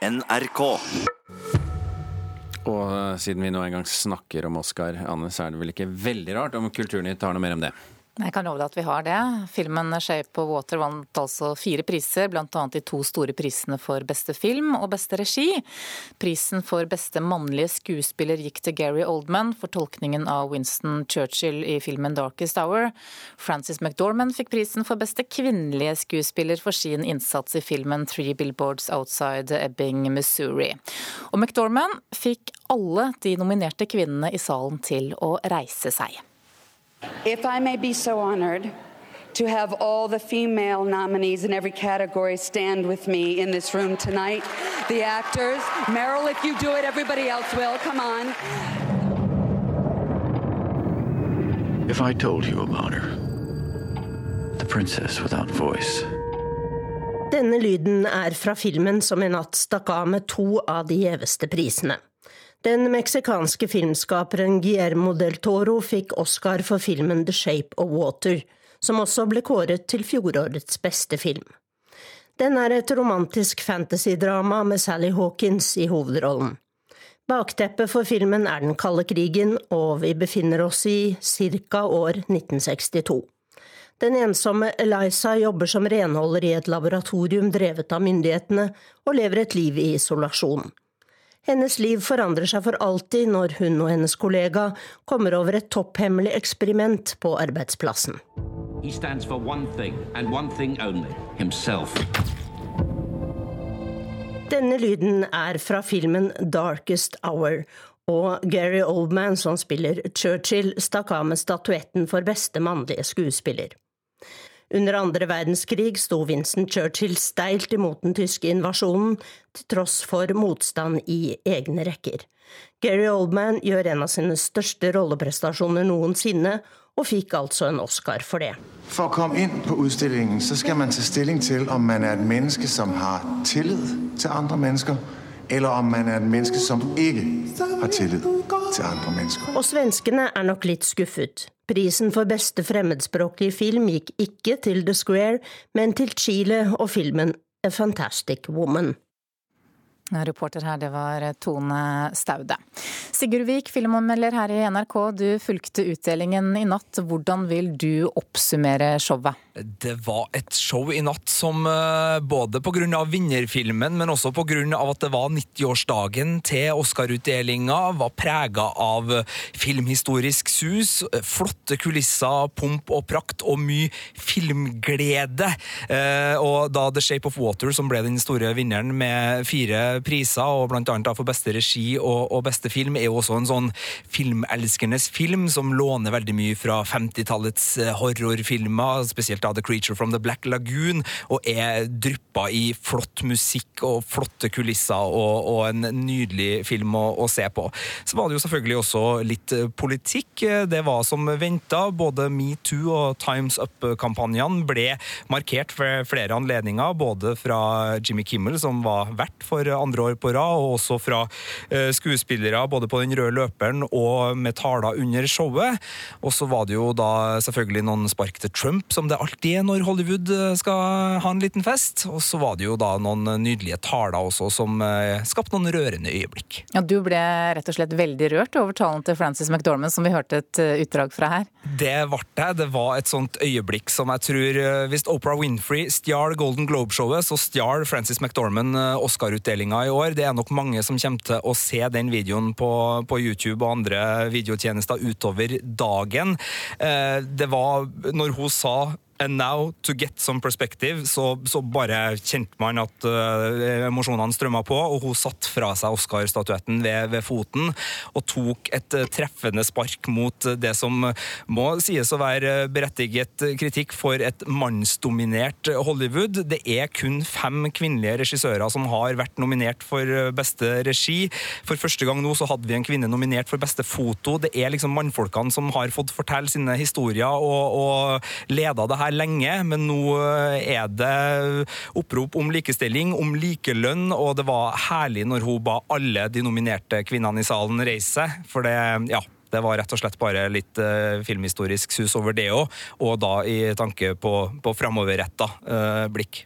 NRK. Og eh, siden vi nå en gang snakker om Oscar, Anne, så er det vel ikke veldig rart om Kulturnytt har noe mer om det? Jeg kan love deg at vi har det. Filmen 'Shape of Water' vant altså fire priser, bl.a. de to store prisene for beste film og beste regi. Prisen for beste mannlige skuespiller gikk til Gary Oldman for tolkningen av Winston Churchill i filmen 'Darkest Hour'. Frances McDormand fikk prisen for beste kvinnelige skuespiller for sin innsats i filmen 'Three Billboards Outside Ebbing, Missouri'. Og McDormand fikk alle de nominerte kvinnene i salen til å reise seg. If I may be so honored to have all the female nominees in every category stand with me in this room tonight, the actors, Meryl, if you do it, everybody else will. Come on. If I told you about her, the princess without voice. Denne lyden er fra filmen som i natt stakk av med to av de gjeveste prisene. Den meksikanske filmskaperen Guillermo del Toro fikk Oscar for filmen The Shape of Water, som også ble kåret til fjorårets beste film. Den er et romantisk fantasydrama med Sally Hawkins i hovedrollen. Bakteppet for filmen er den kalde krigen, og vi befinner oss i ca. år 1962. Den ensomme Eliza jobber som renholder i et laboratorium drevet av myndighetene, og lever et liv i isolasjon. Hennes liv forandrer seg for alltid når hun og hennes kollega kommer over et topphemmelig eksperiment på arbeidsplassen. He stands for one thing, and one thing only himself. Denne lyden er fra filmen Darkest Hour, og Gary Oldman, som spiller Churchill, stakk av med statuetten for beste mannlige skuespiller. Under andre verdenskrig sto Vincent Churchill steilt imot den tyske invasjonen, til tross for motstand i egne rekker. Gary Oldman gjør en av sine største rolleprestasjoner noensinne, og fikk altså en Oscar for det. For å komme inn på utstillingen så skal man ta stilling til om man er et menneske som har tillit til andre mennesker, eller om man er et menneske som ikke har tillit til andre mennesker. Og svenskene er nok litt skuffet. Prisen for beste fremmedspråklige film gikk ikke til The Square, men til Chile og filmen A Fantastic Woman. Reporter her, det var Tone Staude. Sigurd Vik, filmanmelder her i NRK, du fulgte utdelingen i natt. Hvordan vil du oppsummere showet? Det var et show i natt som eh, både pga. vinnerfilmen, men også pga. at det var 90-årsdagen til Oscar-utdelinga, var prega av filmhistorisk sus, flotte kulisser, pomp og prakt og mye filmglede. Eh, og da The Shape of Water, som ble den store vinneren med fire priser, og annet for beste regi og, beste film, er jo også en sånn filmelskernes film som låner veldig mye fra 50-tallets eh, horrorfilmer, spesielt av The Creature from the Black Lagoon, og er dryppa i flott musikk og flotte kulisser og, og en nydelig film å, å, se på. Så var det jo selvfølgelig også litt eh, politikk. Det var som venta. Både Metoo og Times Up-kampanjene ble markert ved flere anledninger, både fra Jimmy Kimmel, som var vert for andre år på rad, og også fra eh, skuespillere både på den røde løperen og med taler under showet. Og så var det jo da selvfølgelig noen spark til Trump, som det alltid er når Hollywood eh, skal ha en liten fest. Og så var det jo da noen nydelige taler også, som eh, skapte noen rørende øyeblikk. Ja, Du ble rett og slett veldig rørt over talen til Frances McDormand, som vi hørte et utdrag fra her? Det ble det. Det var et sånt øyeblikk som jeg tror Hvis Oprah Winfrey stjal Golden Globe-showet, så stjal Frances McDormand Oscar-utdelinga i år. Det er nok mange som kommer til å se den videoen på, på YouTube og andre videotjenester utover dagen. Eh, det var når hun sa And now, to get some perspective, så, så bare kjente man at uh, emosjonene strømma på, og hun satte fra seg Oscar-statuetten ved, ved, foten og tok et uh, treffende spark mot uh, det som må sies å være berettiget kritikk for et mannsdominert Hollywood. Det er kun fem kvinnelige regissører som har vært nominert for beste regi. For første gang nå så hadde vi en kvinne nominert for beste foto. Det er liksom mannfolkene som har fått fortelle sine historier og, og leda det her lenge, men nå eh, er det opprop om likestilling, om likelønn, og det var herlig når hun ba alle de nominerte kvinnene i salen reise seg, for det, ja. Det var rett og slett bare litt uh, filmhistorisk sus over det òg, og da i tanke på, på framoverretta uh, blikk.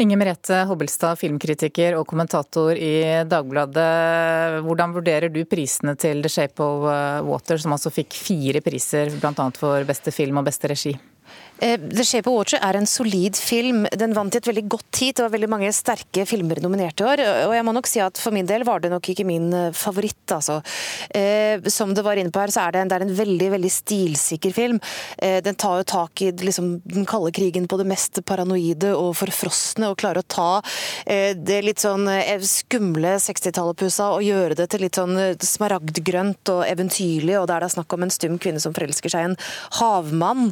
Inger Merete Hobbelstad, filmkritiker og kommentator i Dagbladet. Hvordan vurderer du prisene til The Shape of Water, som altså fikk fire priser, bl.a. for beste film og beste regi? Eh, The Shape of Water er en solid film. Den vant i et veldig godt tid. Det var veldig mange sterke filmer nominert i år. Og jeg må nok si at for min del var det nok ikke min eh, favoritt, altså. Eh, som det var inne på her, så er det en, det er en veldig, veldig stilsikker film. Den tar jo tak i liksom, den kalde krigen på det mest paranoide og forfrosne, og klarer å ta det litt sånn skumle 60-tallet-pussa og gjøre det til litt sånn smaragdgrønt og eventyrlig, og der det er snakk om en stum kvinne som forelsker seg i en havmann.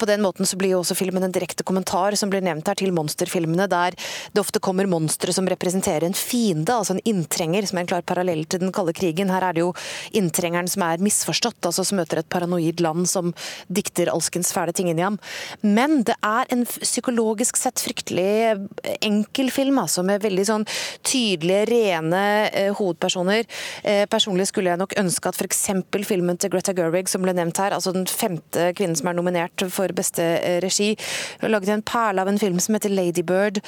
På den måten måten så blir jo også filmen en direkte kommentar som blir nevnt her til monsterfilmene, der det ofte kommer monstre som representerer en fiende, altså en inntrenger, som er en klar parallell til den kalde krigen. Her er det jo inntrengeren som er misforstått, altså som møter et paranoid land som dikter alskens fæle ting inn i ham. Men det er en psykologisk sett fryktelig enkel film, altså, med veldig sånn tydelige, rene eh, hovedpersoner. Eh, personlig skulle jeg nok ønske at f.eks. filmen til Greta Gerwig, som ble nevnt her, altså den femte kvinnen som er nominert for beste regi. Hun har laget en perle av en film som heter Ladybird,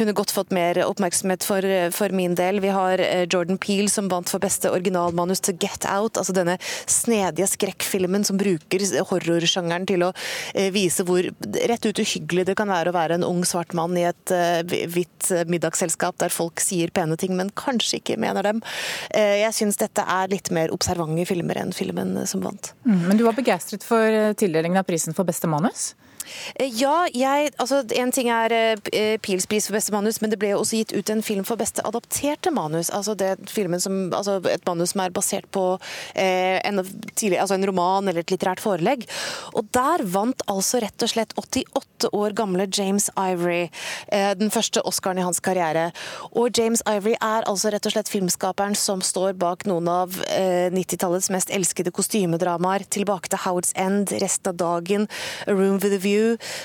kunne godt fått mer oppmerksomhet for, for, min del. Vi har eh, Jordan Peel som vant for beste originalmanus til Get Out, altså denne snedige skrekkfilmen som bruker horrorsjangeren til å eh, vise hvor rett ut uhyggelig det kan være å være en ung svart mann i et uh, hvitt middagsselskap der folk sier pene ting, men kanskje ikke mener dem. Jeg syns dette er litt mer observante filmer enn filmen som vant. Mm, men du var begeistret for tildelingen av prisen for beste manus? Eh, ja, jeg, altså En ting er Pilspris Pils pris for beste manus, men det ble jo også gitt ut en film for beste adapterte manus. altså, det filmen som, altså Et manus som er basert på eh, en, tidlig, altså en, roman eller et litterært forelegg. Og Der vant altså rett og slett 88 år gamle James Ivory eh, den første Oscaren i hans karriere. Og James Ivory er altså rett og slett filmskaperen som står bak noen av eh, 90-tallets mest elskede kostymedramaer. 'Tilbake til Howard's End', 'Resten av dagen', 'A Room with a View'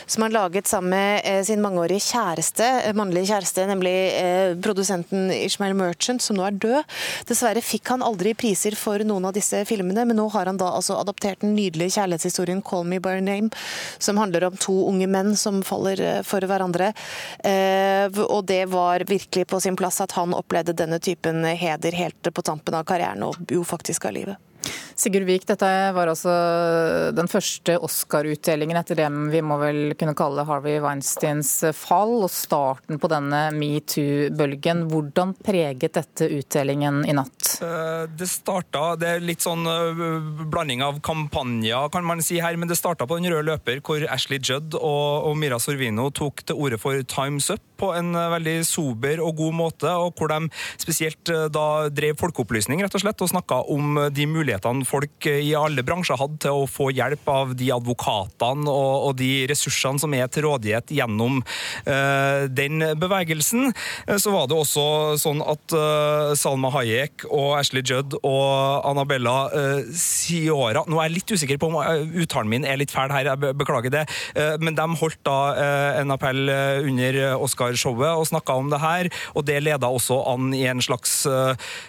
som han laget sammen med eh, sin mangeårige kjæreste, eh, mannlige kjæreste, nemlig eh, produsenten Ishmael Merchant, som nå er død. Dessverre fikk han aldri priser for noen av disse filmene, men nå har han da altså adoptert den nydelige kjærlighetshistorien 'Call Me By Name', som handler om to unge menn som faller for hverandre. Og det var virkelig på sin plass at han opplevde denne typen heder helt på tampen av karrieren, og jo faktisk av livet. Sigurd Vik, dette var altså den første Oscar-utdelingen etter det vi må vel kunne kalle Harvey Weinsteins fall, og starten på denne metoo-bølgen. Hvordan preget dette utdelingen i natt? Eh, det starta Det er litt sånn eh, blanding av kampanjer, kan man si her, men det starta på den røde løper, hvor Ashley Judd og, Mira Sorvino tok til orde for Times Up på en eh, veldig sober og god måte, og hvor de spesielt da drev folkeopplysning rett og slett, og snakka om de mulighetene folk i alle bransjer hadde til å få hjelp av de advokatene og, og de ressursene som er til rådighet gjennom uh, den bevegelsen. Så var det også sånn at uh, Salma Hayek og Ashley Judd og Annabella uh, Siora Nå er jeg litt usikker på om uttalen min er litt fæl her, jeg beklager det, men de holdt da en appell under Oscar-showet og snakka om det her, og det leda også an i en slags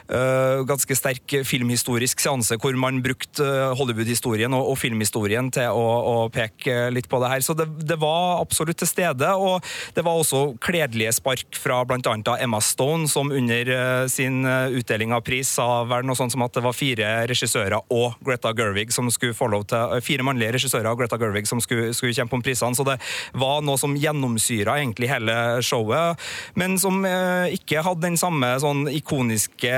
ganske sterk filmhistorisk seanse hvor man brukte eh, Hollywood-historien og, og, filmhistorien til å, å, peke litt på det her. Så det, det, var absolutt til stede, og det var også kledelige spark fra bl.a. Emma Stone, som under uh, sin eh, utdeling av pris sa vel noe sånt som at det var fire regissører og Greta Gerwig som skulle få lov til Fire mannlige regissører og Greta Gerwig som skulle, skulle kjempe om prisene, så det var noe som gjennomsyra egentlig hele showet, men som ikke hadde den samme sånn ikoniske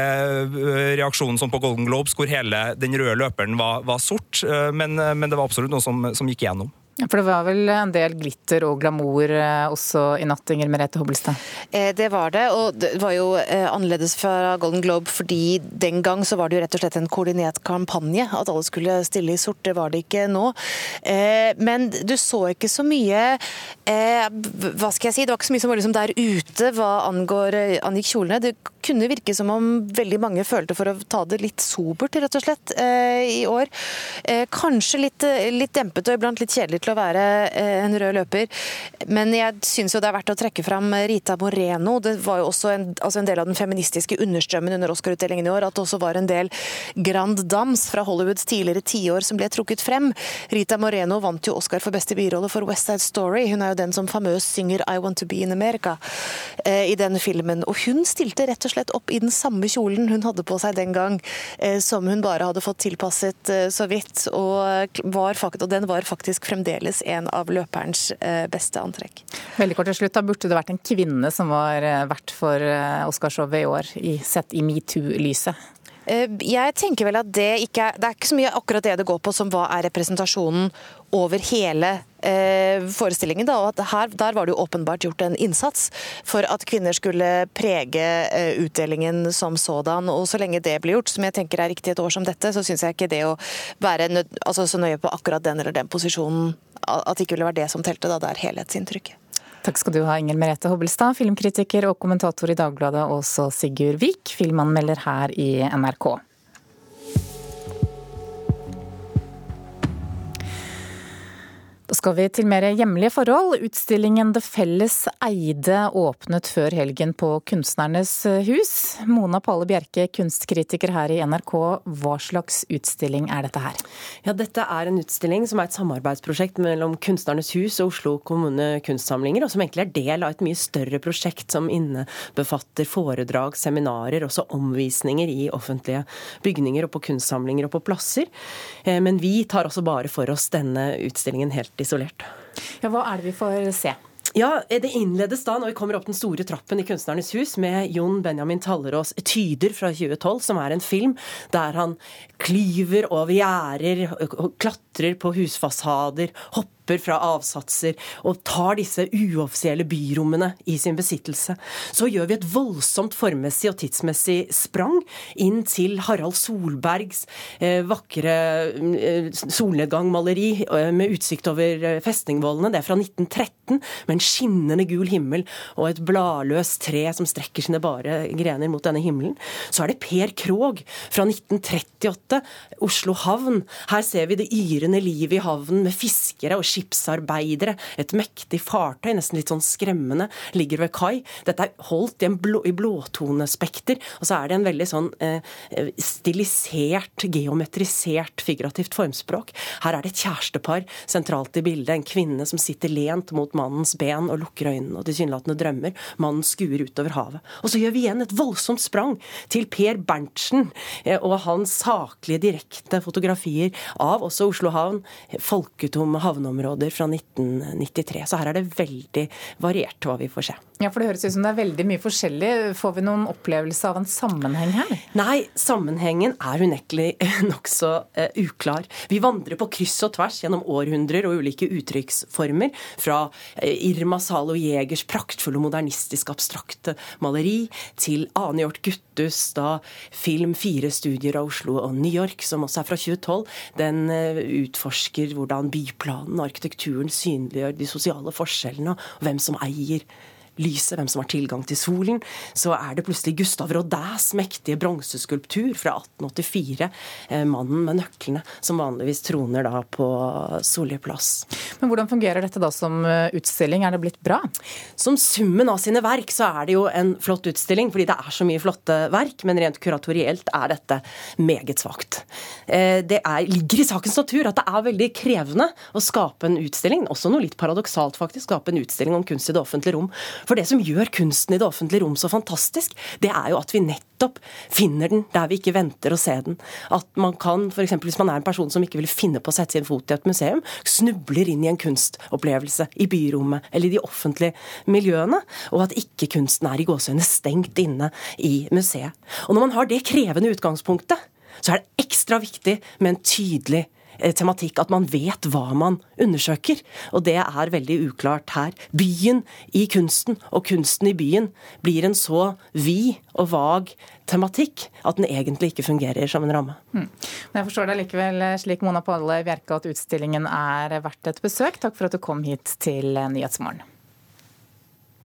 reaksjonen som på Golden Globes, hvor hele den røde løperen var, var sort, eh, men, eh, men, det var absolutt noe som, som gikk igjennom. For det var vel en del glitter og glamour eh, også i natt, Inger Merete Hobbelstad? Eh, det var det, og det var jo annerledes fra Golden Globe fordi den gang så var det jo rett og slett en koordinert kampanje. At alle skulle stille i sort. Det var det ikke nå. Men du så ikke så mye Hva skal jeg si? Det var ikke så mye som var liksom der ute hva angår angikk kjolene. Det kunne virke som om veldig mange følte for å ta det litt sobert, rett og slett, i år. Kanskje litt, litt dempet og iblant litt kjedelig til å være en rød løper. Men jeg syns jo det er verdt å trekke fram Rita Moreno. Det var jo også en, altså en del av den feministiske understrømmen under Oscar-utdelingen i år. At det også var en del grand dams fra Hollywoods tidligere tiår som ble trukket frem. Rita Moreno vant jo Oscar for beste birolle for West Side Story. Hun er jo den som famøst synger I Want To Be In America i den filmen. Og hun stilte rett og slett opp i den samme kjolen hun hadde på seg den gang, som hun bare hadde fått tilpasset så vidt. Og, var, og den var faktisk fremdeles en av løperens beste antrekk. Veldig kort til slutt, da burde det vært en kvinne som var vert for Oscarshowet i år, sett i metoo-lyset? Jeg tenker vel at det ikke er Det er ikke så mye akkurat det det går på som hva er representasjonen over hele eh, forestillingen. Da, og at her, Der var det jo åpenbart gjort en innsats for at kvinner skulle prege eh, utdelingen som sådan. Og så lenge det blir gjort, som jeg tenker er riktig et år som dette, så syns jeg ikke det å være nød, altså, så nøye på akkurat den eller den posisjonen, at det ikke ville være det som telte. da, Det er helhetsinntrykket. Takk skal du ha, Inger Merete Hobbelstad, filmkritiker og kommentator i Dagbladet, og også Sigurd Vik, filmanmelder her i NRK. Skal vi til mer hjemlige forhold. Utstillingen Det felles eide åpnet før helgen på Kunstnernes hus. Mona Palle Bjerke, kunstkritiker her i NRK. Hva slags utstilling er dette her? Ja, Dette er en utstilling som er et samarbeidsprosjekt mellom Kunstnernes hus og Oslo kommune kunstsamlinger, og som egentlig er del av et mye større prosjekt som innebefatter foredrag, seminarer, også omvisninger i offentlige bygninger og på kunstsamlinger og på plasser. Eh, men vi tar også bare for oss denne utstillingen helt isolert. Ja, Hva er det vi får se? Ja, Det innledes da når vi kommer opp den store trappen i Kunstnernes hus med Jon Benjamin Tallerås 'Tyder' fra 2012, som er en film der han klyver over gjerder, klatrer på husfasader, hopper fra avsatser og tar disse uoffisielle byrommene i sin besittelse. Så gjør vi et voldsomt formmessig og tidsmessig sprang inn til Harald Solbergs eh, vakre eh, solnedgangmaleri eh, med utsikt over festningvollene. Det er fra 1913, med en skinnende gul himmel og et bladløst tre som strekker sine bare grener mot denne himmelen. Så er det Per Krog fra 1938, Oslo havn. Her ser vi det yrende livet i havnen med fiskere og skipsarbeidere. Et mektig fartøy, nesten litt sånn skremmende, ligger ved kai. Dette er holdt i, blå, i blåtonespekter, og så er det en veldig sånn eh, stilisert, geometrisert, figurativt formspråk. Her er det et kjærestepar sentralt i bildet, en kvinne som sitter lent mot mannens ben og lukker øynene og tilsynelatende drømmer. Mannen skuer utover havet. Og så gjør vi igjen et voldsomt sprang til Per Berntsen eh, og hans saklige, direkte fotografier av også Oslo havn, folketomme havneområder fra 1993. Så her er det veldig variert hva vi får se. Ja, for Det høres ut som det er veldig mye forskjellig. Får vi noen opplevelse av en sammenheng her? Nei, sammenhengen er unektelig nokså uh, uklar. Vi vandrer på kryss og tvers gjennom århundrer og ulike uttrykksformer. Fra uh, Irma Salo Jegers praktfulle modernistisk abstrakte maleri til Ane Hjort Guttus da film fire studier av Oslo og New York, som også er fra 2012. Den uh, utforsker hvordan byplanen og arkitekturen synliggjør de sosiale forskjellene, og hvem som eier lyset, hvem som har tilgang til solen, så er det plutselig Gustav Rodins mektige bronseskulptur fra 1884, eh, 'Mannen med nøklene', som vanligvis troner da på Solli plass. Men hvordan fungerer dette da som eh, utstilling, er det blitt bra? Som summen av sine verk så er det jo en flott utstilling, fordi det er så mye flotte verk, men rent kuratorielt er dette meget svakt. Eh, det er, ligger i sakens natur at det er veldig krevende å skape en utstilling, også noe litt paradoksalt faktisk, skape en utstilling om kunst i det offentlige rom. For det som gjør kunsten i det offentlige rom så fantastisk, det er jo at vi nettopp finner den der vi ikke venter å se den. At man kan, f.eks. hvis man er en person som ikke vil finne på å sette sin fot i et museum, snubler inn i en kunstopplevelse i byrommet eller i de offentlige miljøene, og at ikke kunsten er i gåsehudene stengt inne i museet. Og når man har det krevende utgangspunktet, så er det ekstra viktig med en tydelig Eh, tematikk at man vet hva man undersøker. Og det er veldig uklart her. Byen i kunsten og kunsten i byen blir en så vid og vag tematikk at den egentlig ikke fungerer som en ramme. Mm. Men jeg forstår det likevel slik, Mona Palle Bjerke, at utstillingen er verdt et besøk. Takk for at du kom hit til Nyhetsmorgen.